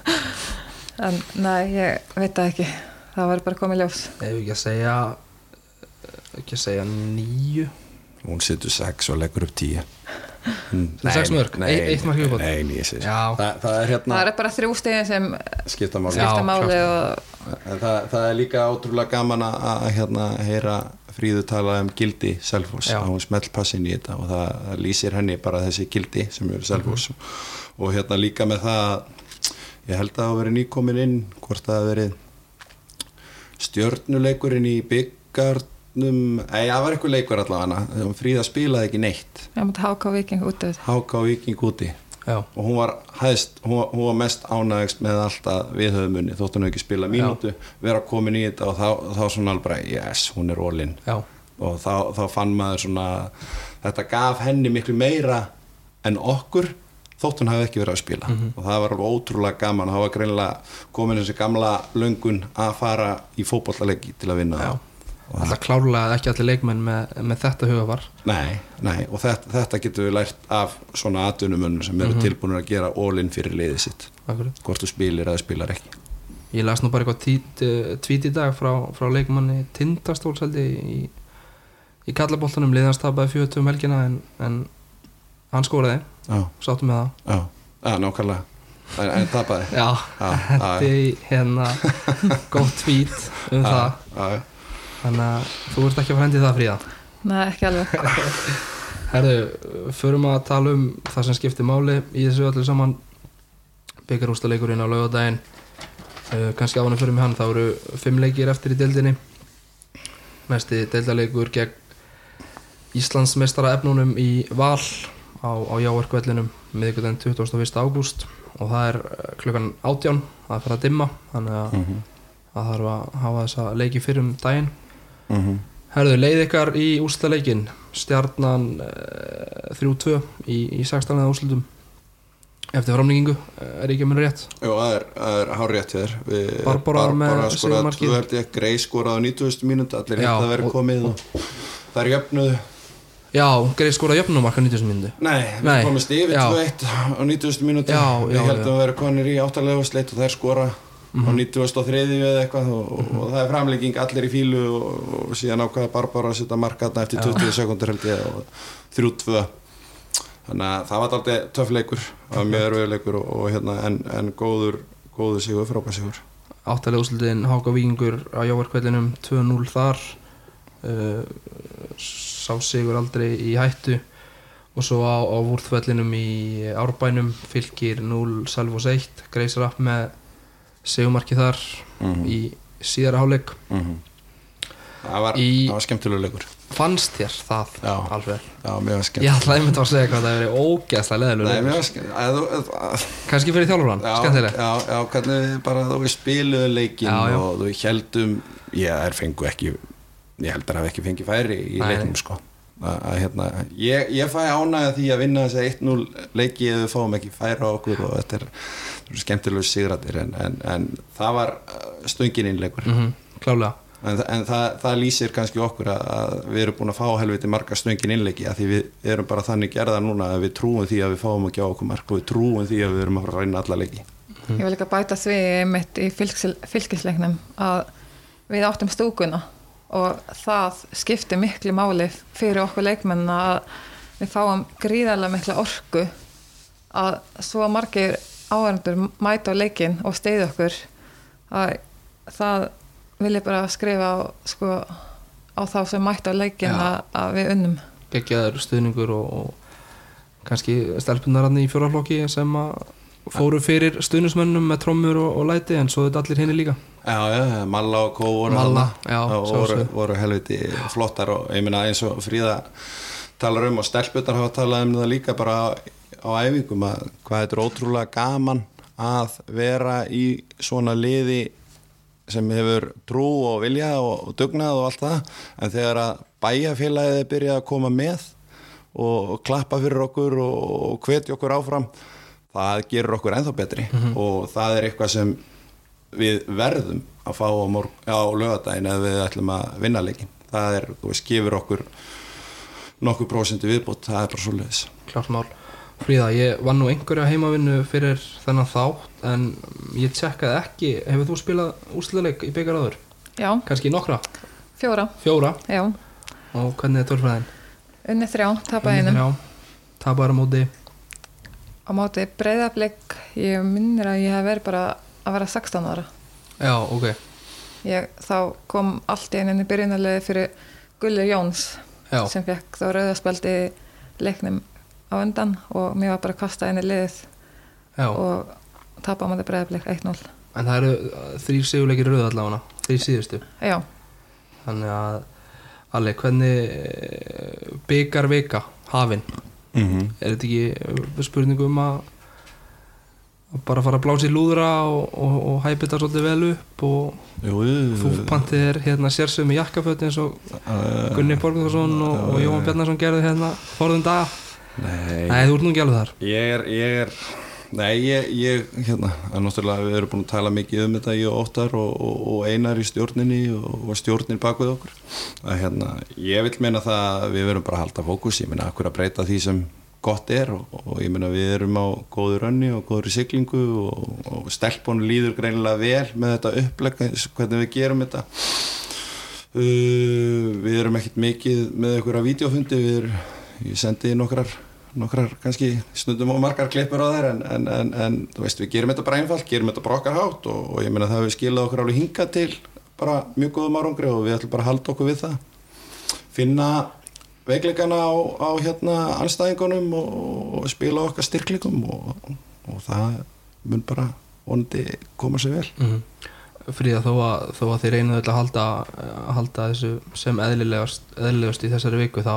<laughs> en nei, ég veit það ekki. Það væri bara komið ljós. Ef ekki að segja ekki að segja nýju hún setur 6 og leggur upp 10 Setur sex mörk? Eitt- eitt mark viðbót? Nei, nei, ég sé Já. það, það er hérna það er bara þrjú stegin sem skipta máli Já, skipta máli klárt. og En það, það er líka ótrúlega gaman að, að hérna, heyra Fríðu tala um gildi Selfoss, Já. að hún smelt passin í þetta og það, það lýsir henni bara þessi gildi sem eru Selfoss og hérna líka með það að ég held að það hafa verið nýkomin inn hvort það hafa verið stjörnuleikurinn í byggarnum ei, það var eitthvað leikur allavega Fríða spilaði ekki neitt. Háka viking út af þetta háka á viking úti. Já, og hún var hæðst, hún, var- hún var mest ánægst með allt að við höfum unni þótt hún hefði ekki spila mínútu, vera komin í þetta og þá, þá svona alveg bara, yes, hún er já, og þá, þá fann maður svona þetta gaf henni miklu meira en okkur þótt hún hafi ekki verið að spila. Og það var alveg ótrúlega gaman það var greinilega komin þessi gamla löngun að fara í fótballaleiki til að vinna já. Alltaf klárlega ekki allir leikmenn með, með þetta hugafar Nei, nei, og þetta, þetta getur við lært af svona atvinnumönnum sem eru tilbúinir að gera all-in fyrir liðið sitt. Akkurat. hvort þú spilir eða spilar ekki. Ég las nú bara eitthvað tvít, tvít í dag frá, frá leikmanni Tindastóls held ég í, í kallaboltanum. Liðans tapaði 40 um helgina en, en hann skoraði. Já, sáttum með það. Já, já, nákvæmlega. En, en tapaði. Já, þetta er hérna gótt tvít um það. Þannig að þú ert ekki að fara hendi það fríða? Nei, ekki alveg. <laughs> Herðu, förum að tala um það sem skiptir máli í þessu öllu saman. Byggarústaleikurinn á laugadaginn uh, kannski á hann fyrir mig hann, það voru fimm leikir eftir í deildinni. Næsti deildaleikur gegn Íslandsmeistara efnunum í Val á, á Jáarkvellinum miðvikudaginn 21. ágúst. Og það er uh, klukkan átján það er fyrir að dimma þannig að Mhm. það þarf að hafa þessa leiki fyrir um daginn Mhm. Herðu, leið ykkar í úrslutaleikin Stjarnan uh, 3-2 í, í 16. úrslutum eftir framlýkingu, er ekki að munna rétt Jú, það er, er hár rétt hér Við- Barbara tvö held ég, Grey skoraði á 90. mínúti allir hitt að vera og- komið og það er jöfnuð Já, greið skora jöfnumarka 90 minni Nei, við yfir já. 2-1 á 90. mínúti Við heldum að vera konir í áttalegu sleitt og þær skora á 93. eða eitthvað og, og það er framlegging allir í fílu og, og síðan ákvaða Barbara að setja marka þarna eftir 20 sekundur held ég og 3-2 þannig að það var alltaf töff leikur það var mjög erfiður leikur og, og hérna, en, en góður, góður sigur, frábær sigur. Áttalega úrslutin Háka Víkingur á Jáarkvellinum 2-0 þar. Uh, sá sigur aldrei í hættu. Og svo á, á vúrþvellinum í Árbænum fylgir 0 Salvos 1 Greisar upp með segumarki þar Mhm. í síðara það var, Í- það var skemmtilega leikur. Fannst þér það Já. alveg? Já, mjög ég skemmtilega ætlaði einmitt að segja hvað það hefur verið ógeðslega Nei, leðilega kannski fyrir þjálfurann, já, skemmtilegt já, já, hvernig við bara þú veist spiluðu leikin Já, og þú heldum ég er fengu ekki ég held að hafa ekki fengið færi í Nei, leiknum nei. sko. Að, að, hérna, ég, ég fæ ánægja því að vinna þessi 1-0 leiki við fáum ekki færa á okkur og þetta er, þetta er skemmtilegu sigratir en, en, en það var uh, stöngin innleikur. Mm klálega. En, en það, það lýsir kannski okkur að, að við erum búin að fá helviti marga stöngin innleiki að því við erum bara þannig gerða núna að við trúum því að við fáum ekki á okkur mark og við trúum því að við erum að fara að reyna alla leiki. Ég vil líka bæta því mitt í fylgis, fylgisleiknum að við áttum stúkuna og það skiptir miklu máli fyrir okkur leikmenn að við fáum gríðarlega mikla orku að svo margir áhærendur mæta á leikin og steyði okkur að það vil ég bara skrifa á, sko, á þá sem mæta á leikin Já. að, að við unnum. Geggjaður stuðningur og, og kannski stelpunararni í fjóraflokki sem að fóru fyrir stuðnismönnum með trommur og, og læti en svo þetta allir henni líka. Já, já, Malla og Kó voru Malla, já, og voru, voru helviti flottar og ég meina eins og Fríða talar um og stelputar hafa talað um það líka bara á æfingum að hvað þetta er ótrúlega gaman að vera í svona liði sem hefur trú og vilja og, dugnað og allt það. En þegar að bæjafélagið er byrjað að koma með og, klappa fyrir okkur og, hvetja okkur áfram það gerur okkur ennþá betri. Og það er eitthvað sem við verðum að fá á, á lögadaginn ef við ætlum að vinna leikin það er, þú veist, gefur okkur nokkuð prósentu viðbútt, það er bara svo leiðis klart mál Fríða, ég vann nú einhverja heimavinnu fyrir þennan þátt en ég tjekkaði ekki. Hefur þú spilað úsluleik í byggar áður? Já, kannski nokkra, fjóra, fjóra? Já. Og hvernig er tölfræðin? Unni þrjá, tapa einum. tapar á móti? Á móti breyðablik ég minnir að ég hef verið bara að vera 16 ára. Já, ok, ég, þá kom allt í einu byrjunarlega fyrir Gulli Jóns já, sem fekk þá rauðaspeldi leiknum á undan og mér var bara að kasta inn í liðið já. og tapa á móti breyðablik 1-0 en það eru uh, þrýr sigurleikir rauð allavega þrýr síðustu. Já, þannig að Alli, hvernig byggar vika hafin? Mm -hmm. er þetta ekki uh, spurningu um að bara fara að blása í lúðra og, og, og hæpa þetta svolítið vel upp og Jú, jú, fúfpantið er hérna sérsögum með jakkaföt eins og uh, Gunni Borgþórsson og, og Jóhann Bjarnarsson gerði hérna forðum dag Nei, Nei, þú ert nú ekki alveg þar. Ég er, ég er Nei, ég, ég hérna, að náttúrulega við erum búin að tala mikið um þetta í Óttar og, og, og Einar í stjórninni og, og stjórnin bak við okkur. Að hérna, ég vil meina það að við verum bara að halda fókus, ég meina akkur að breyta því sem gott er og, og ég meina við erum á góður önni og góður siglingu og, og stelpunum líður greinilega vel með þetta upplegg, hvernig við gerum þetta. Uh, við erum ekkert mikið með einhverja vídeofundi, við erum, ég sendi nokkrar nokkrar kannski stundum og margar klippur á þær en, en, en, en þú veist við gerum þetta bara einfalt, gerum þetta bara okkar hátt og, og ég meina það hefur skilað okkur alveg hingað til bara mjög góðum árangri og við ætlum bara að halda okkur við það finna veikleikana á, á hérna anstæðingunum og, og spila okkar styrkleikum og, og það mun bara vonandi koma sér vel mm. Fríða þó að, þó að þið reynuðu að halda, að halda þessu sem eðlilegast, eðlilegast í þessari viku þá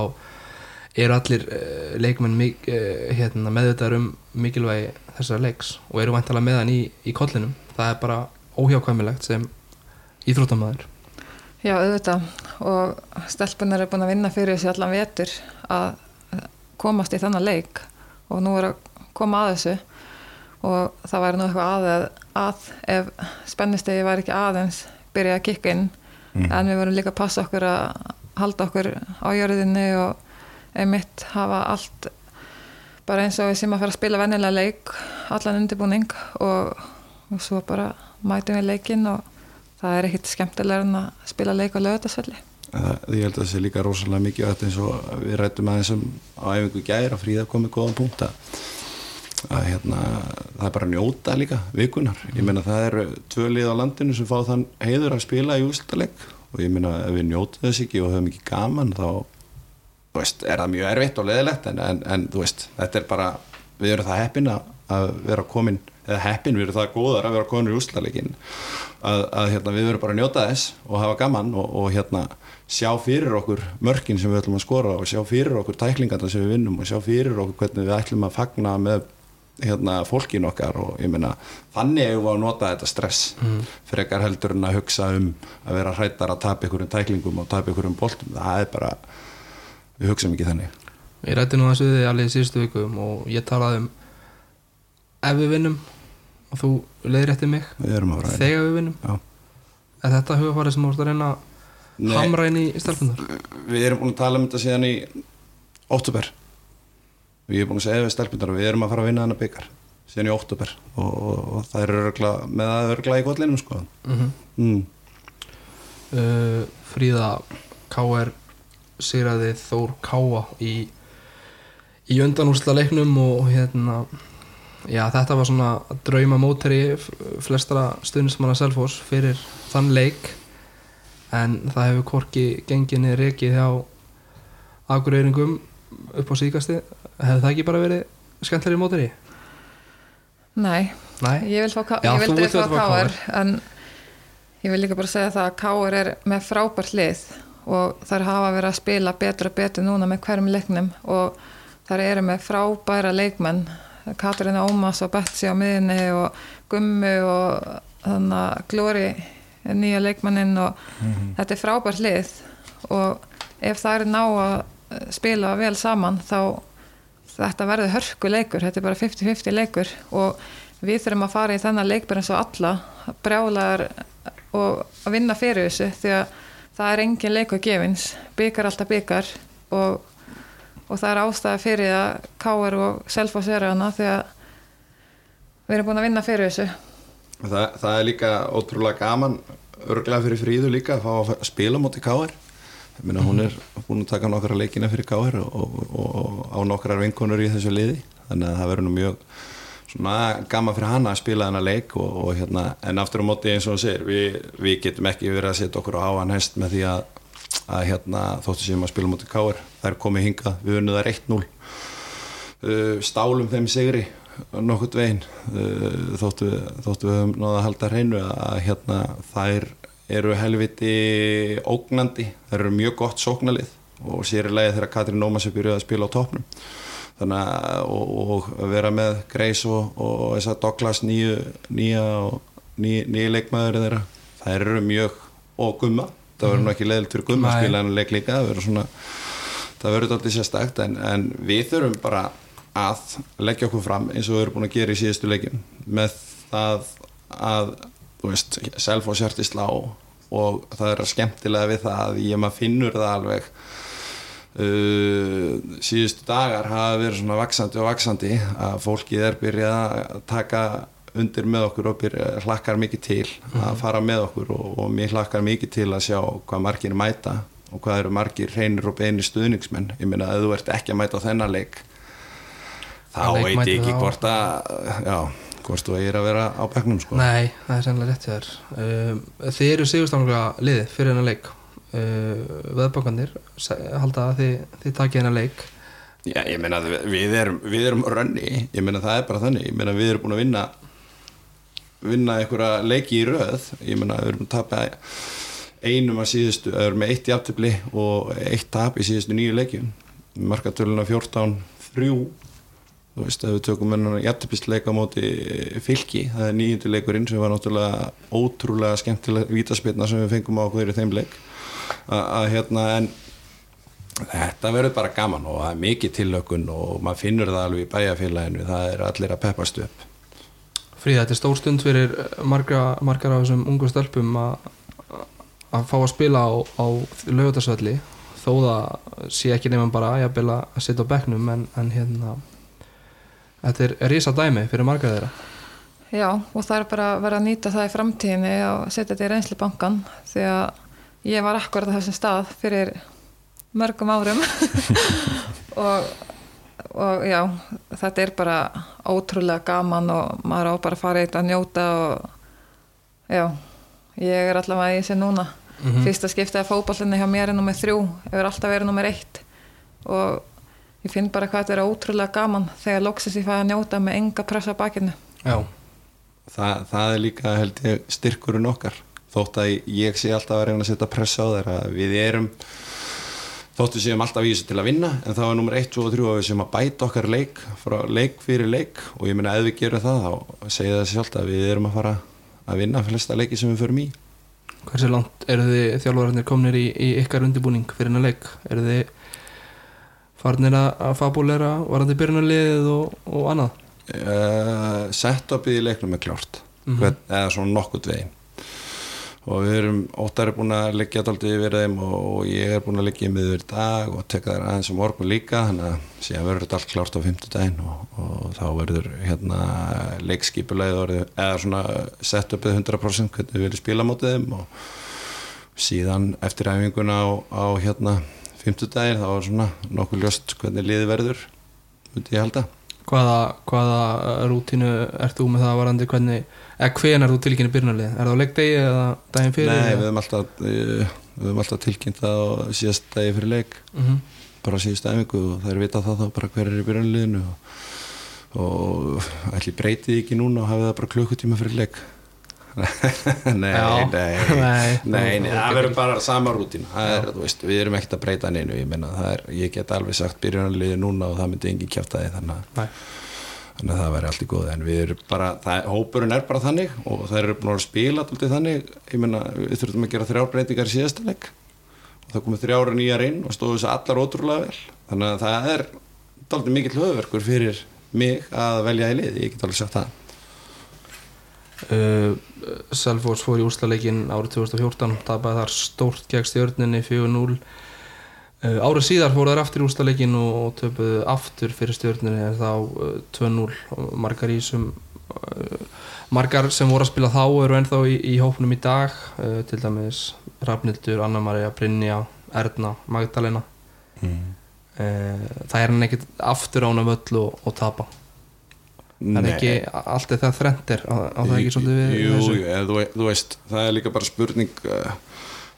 eru allir uh, leikmenn mik, uh, hérna, meðvitaður um mikilvægi þessara leiks og eru væntalega með hann í, í kollinum. Það er bara óhjákvæmilegt sem íþróttamæður Já, auðvitað. Og stelpunar er búin að vinna fyrir þessi allan vetur að komast í þannan leik og nú er að koma að þessu. Og það væri nú eitthvað að, að ef spennistegi væri ekki aðeins byrja að kikka inn. Mm. en við vorum líka að passa okkur að halda okkur á jörðinni og einmitt hafa allt bara eins og við sem að fara að spila vennilega leik allan undirbúning og, og svo bara mætum við leikinn og það er ekkit skemmtilega en að spila leik á lögutarsvelli Það, ég held að það sé líka rosalega mikið að eins og við rættum aðeins um á æfingu gæri að fríða komið góðan punkt að, hérna, það er bara að njóta líka vikunar. Ég meina það eru tvö lið á landinu sem fá þann heiður að spila í úrstaleg og ég meina ef við njótum þess ekki og höfum ekki gaman þá veist, er það mjög erfitt og leðilegt en, en, en þú veist, þetta er bara við erum það heppin að, vera komin eða heppin, við erum það góðar að vera komin í úrslalegin að, að hérna, við verum bara að njóta þess og hafa gaman og, og hérna sjá fyrir okkur mörkin sem við ætlum að skora og sjá fyrir okkur tæklingarna sem við vinnum og sjá fyrir okkur hvernig við ætlum að fagna með hérna, fólkin okkar og ég meina þannig hefur við að nota þetta stress mm. frekar heldur en að hugsa um að vera hrættar að tapa ykkur um tæklingum og tapa ykkur um boltum, það er bara við hugsaum ekki þannig Ég rætti nú þessu þig alveg í síðustu vikum og ég talaði um ef við vinnum og þú leiðir eftir mig að þegar við vinnum Já. er þetta hugafarið sem þú ert að reyna Nei. að hamra inn í stelpunar við erum búin að tala um þetta síðan í óttúber við erum búin að segja við stelpundar við erum að fara að vinna hana byggar síðan í óttúber og, og, og það er örgla, með það örgla í kollinum sko. mm -hmm. mm. uh, Fríða K.R. sigraði Þór Káa í, í undanúsla leiknum og hérna já þetta var svona drauma móteri flestara stuðnismanna Selfoss fyrir þann leik. En það hefur korki genginni rekið hjá akureyringum upp á síkasti hefði það ekki bara verið skemmtilegri móteri? Nei, Nei? ég vil fá, Já, ég vildi fá Káar en ég vil líka bara segja það að Káar er með frábært lið og þær hafa verið að spila betur og betur núna með hverjum leiknum og þær eru með frábæra leikmenn. Katarina Ómas og Betsy á miðinni og Gummi og þannig að Glóri er nýja leikmannin og þetta er frábært lið. Og ef það er ná að spila vel saman þá þetta verður hörku leikur, þetta er bara 50-50 leikur. Og við þurfum að fara í þennan leikbar eins og alla brjálar og að vinna fyrir þessu því að það er engin leikur gefins, byggar alltaf byggar og, og það er ástæða fyrir að Káar og Selfoss eru hana því að við erum búin að vinna fyrir þessu. Það, það er líka ótrúlega gaman örglega fyrir fríðu líka að fá að spila móti káir ég meina hún er búin að taka nokkra leikina fyrir káir og, og, og á nokkrar vinkonur í þessu liði. Þannig að það verður nú mjög svona gaman fyrir hana að spila þennan leik og, og hérna, en aftur á móti eins og hún segir við, við getum ekki verið að setja okkur á hann hest með því að, að hérna, þóttu sem að spila móti káir það er komið hingað, við það 1-0 uh, stálum þeim sigri nokkurt veginn uh, þóttu, þóttu við höfum náða að halda hreinu að hérna þær eru helviti ógnandi, þær eru mjög gott sóknalið og sér í lagi þegar Katrín Ómas er byrjuð að spila á toppnum þannig að og, og vera með Greis og, og þess að Douglas nýju, nýja og ný, nýja leikmaður þeirra, þær eru mjög og gumma, það verður nú ekki leðilt fyrir gumma að Nei. spila en leik líka, það verður svona það verður alltaf sérstakt en, en við þurfum bara að leggja okkur fram eins og við erum búin að gera í síðustu leikjum. Með það að þú veist, Selfoss hjarti slá og það er skemmtilega við það að ég maður finnur það alveg uh, síðustu dagar hafa verið svona vaksandi og vaksandi að fólkið er byrjað að taka undir með okkur og byrja, hlakkar mikið til að fara með okkur og, og mér hlakkar mikið til að sjá hvað margir mæta og hvað eru margir hreinir og beinir stuðningsmenn. Ég meina að þú ert ekki að mæta þennan leik þá veit ég ekki hvort að já, hvort þú eigir að vera á bekknum sko. Nei, það er sannlega rétt þér. Um, Þið eru sigurstanglega liðið fyrir hennar leik uh, veðbankanir halda að þið, þið takið hennar leik? Já, ég meina að við- erum, við erum rönni, ég meina það er bara þannig. Ég meina við erum búin að vinna vinna einhverja leiki í röð. Ég meina við erum að tapa einum að síðustu, við erum með eitt jafntefli og eitt tap í síðustu nýju leikjum. Markatöluna 14 3 þú veist, ef við tökum hennar jafnteflisleika á móti fylki, það er nýjundu leikurinn sem var náttúrulega ótrúlega skemmtilega vítaspilna sem við fengum á í þeim leik að að hérna en Þetta verður bara gaman og það er mikið tillökun og maður finnur það alveg í bæjarfélaginu, það er allir að peppast upp. Fríða, þetta er stór stund fyrir marga, margar af þessum ungu stelpum að að fá að spila á, á lögutarsvelli þó það sé ekki nefnum bara jafnvel að sitja á bekknum en, en hérna þetta er risa dæmi fyrir margar þeirra Já, og það er bara að vera að nýta það í framtíðinni og setja þetta í reynslu bankan því að ég var akkurat á þessum stað fyrir mörgum árum <laughs> og, og já, þetta er bara ótrúlega gaman og maður á bara að fara eitt að njóta og já, ég er allavega í þessi núna Mhm. fyrsta skiptið að fótballinni hjá mér er nummer þrjú, hefur alltaf verið nummer eitt og ég finn bara hvað þetta er ótrúlega gaman þegar loksins ég fæ að njóta með enga pressa bakinu Já, Það, það er líka held ég styrkurinn okkar. Þótt að ég sé alltaf að reyna að setja pressa á þeirra. Við erum, þóttu séum alltaf í þessu til að vinna, en það var nummer 1, 2 og 3 að við séum að bæta okkar leik frá leik fyrir leik og ég meina ef við gerum það þá segja það sjálft að við erum að fara að vinna flesta leiki sem við förum í. hversu langt eru þið þjálfararnir komnir í, í ykkar undirbúning fyrir hennar leik? Eru þið farnir að, að fabulera varandi byrjunarliðið og, og annað? uh, setupið í leiknum er klárt Mhm. Hvern, eða svona nokkurt veginn og við erum óttar er búin að leggja daldið yfir þeim og, ég er búin að leggja miður í dag og teka þær aðeins um morgun líka þannig að síðan verður þetta allt klárt á fimmtudaginn og, og þá verður hérna leikskipulegið eða svona setupið 100% hvernig við viljum spila mótið þeim og síðan eftir æfinguna á, á hérna fimmtudaginn þá er svona nokkuð ljóst hvernig liði verður myndi ég halda Hvaða, hvaða rútínu ert þú með það varandi hvernig, eða hven er þú tilkynni byrjunarlið? Er það á leikdegi eða daginn fyrir? Nei, við höfum alltaf, eh, alltaf tilkynnt það á síðast dagi fyrir leik Mhm. bara á síðust æfingu og það er vitað það þá bara hver er í byrjanliðinu og, og ætli breytið ekki núna og hafið það bara klukkutíma fyrir leik <laughs> nei, <laughs> nei, Nei. nei, nei, það verður bara sama rútín það er, þú veist, við erum ekkert að breyta neinu ég er, ég get alveg sagt byrjanliði núna og það myndi engin kjáta því þannig að þannig að það væri allt í góð en við erum bara, það, hópurinn er bara þannig og það eru búin að spila alltaf þannig. Ég meina, við þurfum að gera þrjár breytingar í síðasta leik. Og það komið þrjára nýjar inn og stóðu þessu allar ótrúlega vel. Þannig að það er alltaf mikill höfverkur fyrir mig að velja í lið, ég get alveg sagt það Uh, Selfoss fór í úrslaleikin árið 2014 tapaði þar stórt gegn stjörninni 4-0 uh, árið síðar fór þær aftur í úrslaleikin og, og töpuðu aftur fyrir stjörninni en þá uh, 2-0 og margar í sem margar sem voru að spila þá eru ennþá í, í hópnum í dag til dæmis Rafnildur, Anna-Maria, Brynja Erna, Magdalena. Mm. það er hann ekkert aftur ána völl og, og tapa það er ekki allt er það þrendir á, á það ekki svolítið við jú, þessu? jú, eða þú, veist, það er líka bara spurning uh,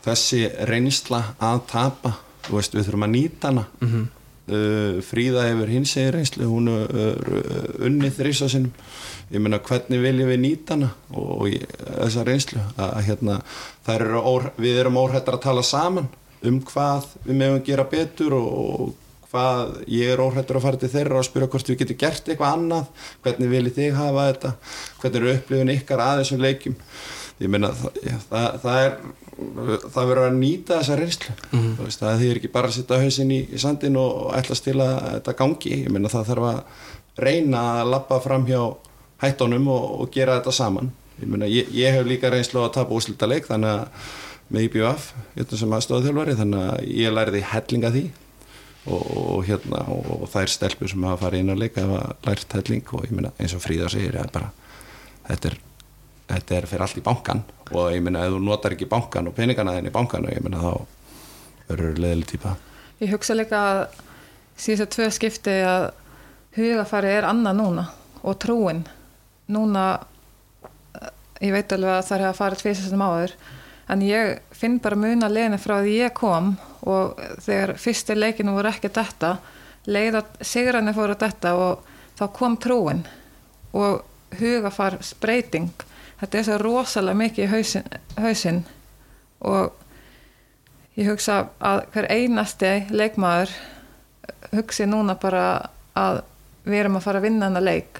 þessi reynsla að tapa þú veist, við þurfum að nýta hana Mhm. uh, Fríða hefur hins egin reynslu hún er uh, unnið þrýsa sinum ég meina hvernig viljum við nýta hana og, og þessa reynslu að, að hérna, eru ór, við erum óhættar að tala saman um hvað við meðum gera betur og, og hvað ég er óhættur að fara til þeirra og spyrja hvort við getum gert eitthvað annað hvernig viljið þig hafa þetta hvernig eru upplifun ykkar að þessum leikjum. Ég meina það, það, það er það verður að nýta þessa reynslu. Mhm. Þú veist, það þýðir ekki bara að setja hausinn í, í sandin og, til að þetta gangi. Ég meina það þarf að reyna að lappa fram hjá hættunum og, og gera þetta saman. Ég, meina, ég, ég hef líka reynslu að tapa úslita leik þannig að með IBF hérna sem aðstofað þjálfari þannig að ég lærði hellinga því og, hérna og, og þær stelpur sem hafa farið inn að leika hafa lært helling og ég meina eins og Fríða segir bara, þetta er þetta er fyrir allt í bankan og ég meina ef þú notar ekki bankan og peningana þinn í bankan og ég meina þá verður leðileg típa Ég hugsa líka að síðan tvö skipti að hugafari er annað núna og trúin. Núna eh, ég veit alveg að það er að fara tvisar sem áður en ég finn bara muna leginni frá því ég kom og þegar fyrstu leikinu voru ekki þetta leið að sigrarnir fóru þetta og þá kom trúin og hugafar breyting. Þetta er svo rosalega mikið í hausinn, hausinn. Og ég hugsa að hver einasti leikmaður hugsi núna bara að við erum að fara að vinna hana leik.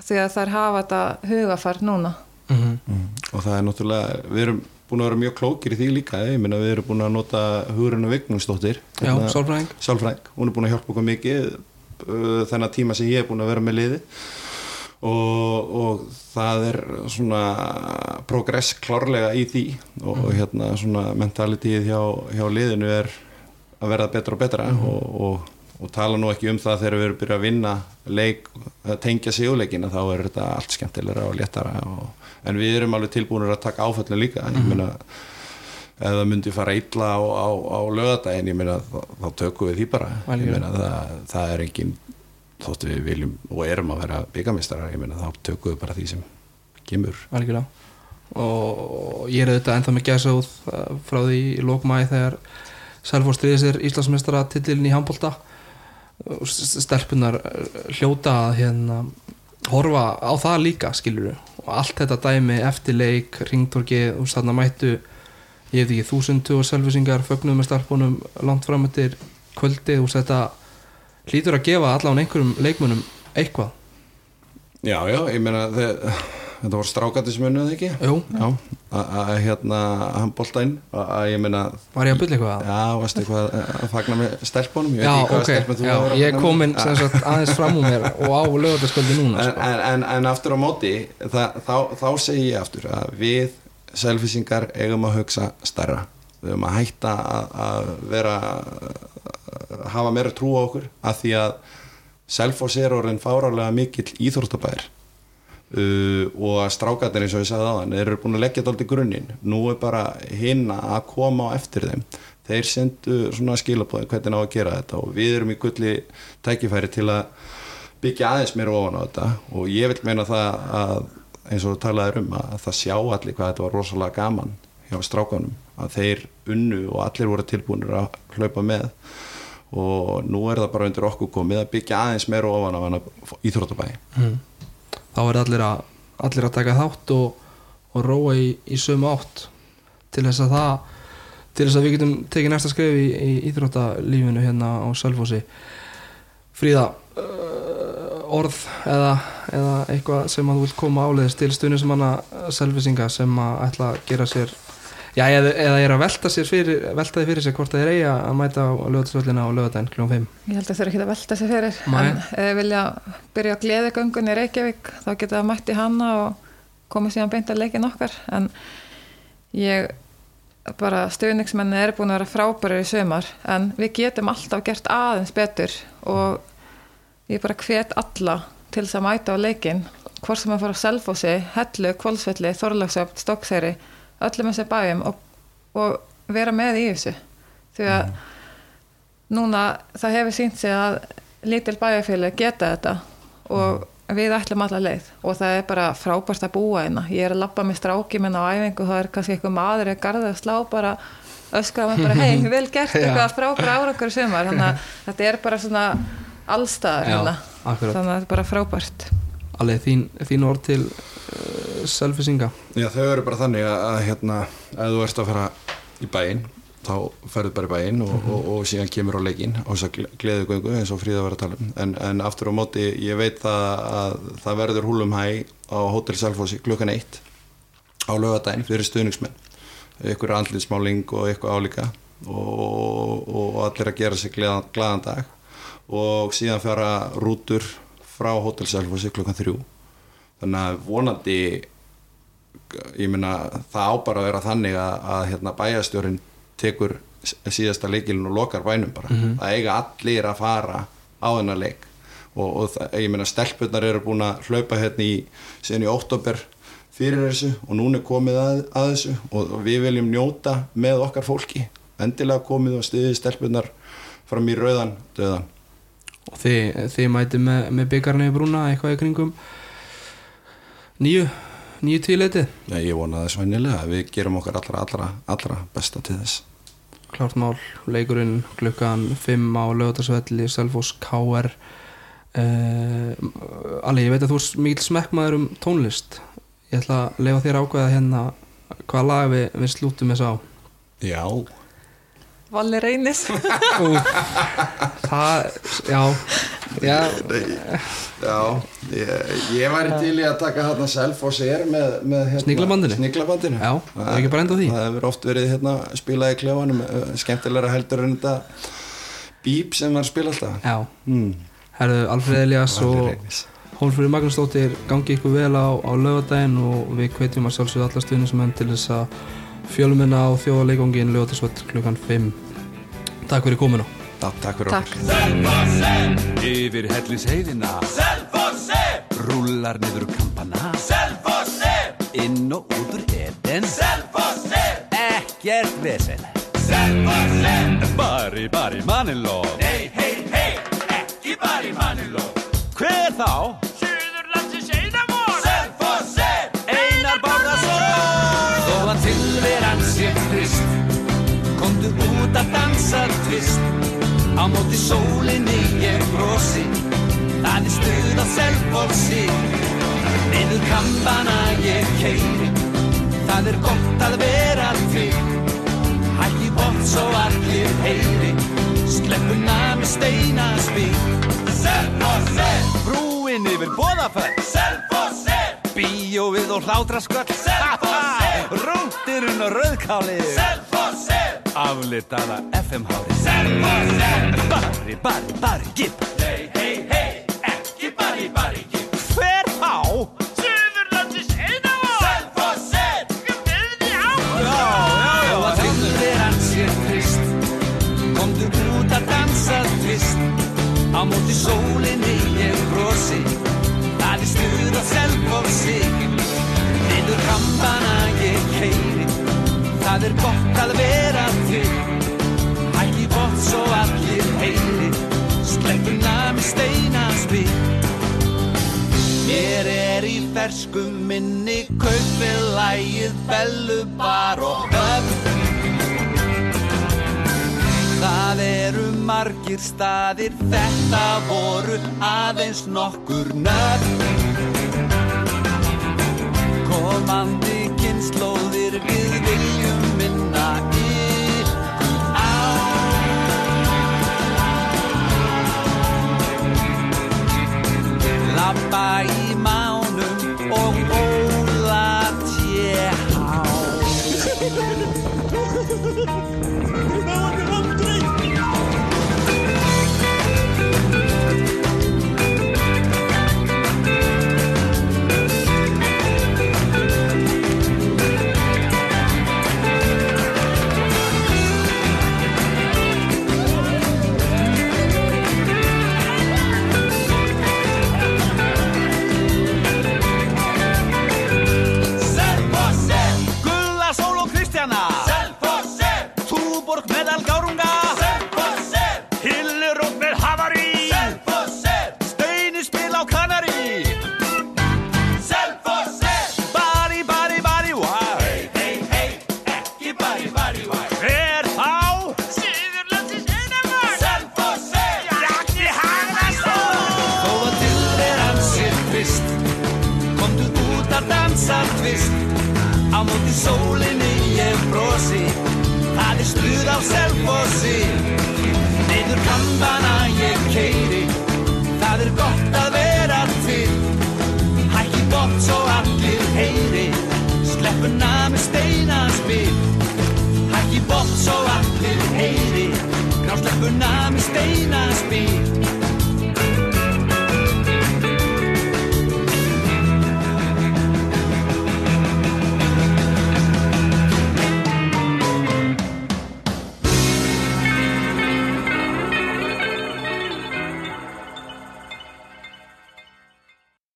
Því að þær hafa þetta hugafar núna. Mm og það er náttúrulega, við erum búin að vera mjög klókir í því líka, ég minna við erum búin að nota hugurinn og vignumstóttir Já, sálfræðing. Sálfræng, hún er búin að hjálpa okkur mikið uh, þennan tíma sem ég er búin að vera með liði. Og, og það er svona progress klárlega í því. Og, og hérna svona mentalitíð hjá, hjá liðinu er að verða betra og betra. Og, og, og tala nú ekki um það þegar við erum byrjað að vinna leik, að tengja sigurleikina þá er þetta allt skemmtilegra og léttara en við erum alveg tilbúinir að taka áföllin líka. Ég meina ef það myndi fara illa á, á, á lögadaginn, ég meina þá, þá tökum við því bara. Ég meina það, það er engin þótt við viljum og erum að vera byggamistrar, ég meina þá tökum við bara því sem kemur. Algjörlega. Og ég er auðvitað ennþá með gæsa út frá því í lókmæði þegar Selfoss stríði sér Íslandsmeistara titillin í handbólta stelpunar eh, hljóta að hérna horfa á það líka skilur og allt þetta dæmi eftir leik ringtorki og þarna mættu ég veit ekki þúsundu og selvisingar fögnuð með stelpunum langt fram eftir kvöldi. Og þetta hlýtur að gefa allan einhverjum leikmunum eitthvað. Já, já, ég meina þe- þetta voru strákandi sem unnuð ekki? Jú, Já, að hérna handbóltæn, að ég meina var ég að byrja eitthvað? Að Já, varstu eitthvað að fagna með stelpunum? Ég Já, veit ekki hvaða ok, stelpum þú já, ég sem sagt, aðeins fram úr mér og á lögataskvöldi núna en, sko. en, en, en aftur á móti það, þá, þá segi ég aftur að við selfisingar eigum að hugsa starra við eigum að hætta að, að vera að hafa meira trú á okkur að því að Selfoss er orðin fárálega mikill íþórtabær uh, og að strákarnir eins og ég sagði aðan þeir eru búin að leggja þetta alltaf grunninn. Nú er bara hinn að koma á eftir þeim. Þeir sendu svona skilabóði hvernig á að gera þetta og við erum í gulli tækifæri til að byggja aðeins mér ofan á þetta. Og ég vil meina það að eins og þú talaðir um að það sjá allir hvað þetta var rosalega gaman hjá strákanum að þeir unnu og allir voru tilbúinir að hlaupa með. Og nú er það bara undir okkur komið að byggja aðeins meira ofan á. Þá er allir að, allir að taka þátt og, og róa í, í sömu átt. Til þess að það til þess að við getum tekið næsta skref í, í íþróttalífinu hérna á Selfossi. Fríða uh, orð eða, eða eitthvað sem að þú vilt koma áleiðis til stundin sem hana selvisinga sem að ætla að gera sér já, eða, eða er að velta sér fyrir fyrir sér hvort það er eiga að mæta á lögatasvöllina á lögadaginn kl. 5 Ég held að það er ekki að velta sig fyrir Nei. en ef þið vilja byrja að gleði göngun í Reykjavík þá geta það mætt í hana og komið síðan beint að leikin okkar en ég bara stuðningsmenni er búin að vera frábæri í sömar en við getum alltaf gert aðeins betur og ég bara hvet alla til þess að mæta á leikin hvort sem að fara á Selfossi, Hellu, Kvolsvelli, Þorlagsöfn, Stokkseyri öllum þessi bæjum og, og vera með í þessu. Því að núna það hefur sínt sig að lítil bæjarfélag geta þetta og við ætlum alla leið. Og það er bara frábært að búa hérna. Ég er að lappa með stráki minn á æfingu það er kannski eitthvað maður að garða að slá bara öskra með bara hei, vel gert <laughs> eitthvað frábæra árangur í sumar. Þannig að <laughs> þetta er bara svona allstaðar hérna. þannig að þetta er bara frábært Alveg þín, þín orð til uh, selvisinga Já, þau eru bara þannig að, að hérna, ef þú ert að fara í bæinn þá ferðu bara í bæinn og, og, og síðan kemur á leikinn og þess að gleðu göngu eins og Fríða var að tala um. En, en aftur á móti, ég veit það að það verður húlum hæ á Hotel Selfossi klukkan eitt á lögadaginn fyrir stuðningsmenn. Ykkur andlinsmáling og eitthvað álíka og, og allir að gera gleðan, gleðan dag. Og síðan fara rútur frá Hotel Selfossi klukkan þrjú. Þannig að vonandi ég meina það á bara að vera þannig að, að hérna, bæjastjórin tekur síðasta leikilin og lokar bænum bara. Það eiga allir að fara á þennan leik. Og, og það, ég meina stelpurnar eru búin að hlaupa hérna í síðan í óttober fyrir þessu og núna er komið að, að þessu. Og, og við viljum njóta með okkar fólki. Endilega komið og stiðið stelpurnar fram í rauðan döðan og þið, þið mæti með, með byggarni í brúna eitthvað í kringum. Nýju nýju tíleiti Já, ég vona það svænilega við gerum okkar allra, allra, allra besta til þess. Klárt mál, leikurinn klukkan 5 á lögutarsvelli Selfos KR uh, Ali, ég veit að þú er mikil smekkmaður um tónlist. Ég ætla að lefa þér ákveða hérna hvaða lag við, við slútum þess á. Já, Valli Reynis Það, já Já, já ég, ég væri til í að taka hérna Selfoss er með, með hérna, Sniglabandinu? Sniglabandinu Já, það er ekki bara enda á því. Það hefur oft verið hérna spilað í klefanum eh, skemmtilegra heldur en þetta bíp sem maður spila alltaf já mm. Herðu, Alfred Elias og. Hólfrið Magnúsdóttir gangi ykkur vel á, á lögadaginn og við hvetjum að sjálfsögðu alla stuðnismenn til þess að fjölumina á þjóðaleikongin lögadagsvöld klukkan 5 Takk fyrir komuna. Já, takk fyrir Takk. okkur. Yfir hellis heiðina Selfossi, Rúlar niður kampana Selfossi, Inn og út úr eden Selfossi, Ekkert vesen Selfossi Bari, bari, manniló Hei, hei, hei, ekki bara í manniló Hver þá? Að dansa tvist. Á móti sólinni ég brosi. Það er stuð á selfossi Niður kampana ég keiri Það er gott að vera til Hækki bort svo allir heyri. Skleppuna með steinaspil Selfossi, Brúin yfir bóðafell Selfossi, Bíóið og hlátrasköll. Selfossi. <laughs> Rúndirinn og rauðkálið. Selfossi, Aflitaða FM-hári Selfossi Bari, bari, bari, gipp Hei, hei, hei, ekki í bara í Hver þá? Suðurlandsins einamór Selfossi, við á Já, já, já. Og að tilveran sé trist Komdu út að dansa tvist. Á móti sólinni ég brosi. Það er stuð á selfossi. Niður kampana ég keiri Það er gott að vera fersku minni kaupið lægið bellu bar og öfn Það eru margir staðir, þetta voru aðeins nokkur nöfn. Komandi kynnslóðir við viljum minna ykkur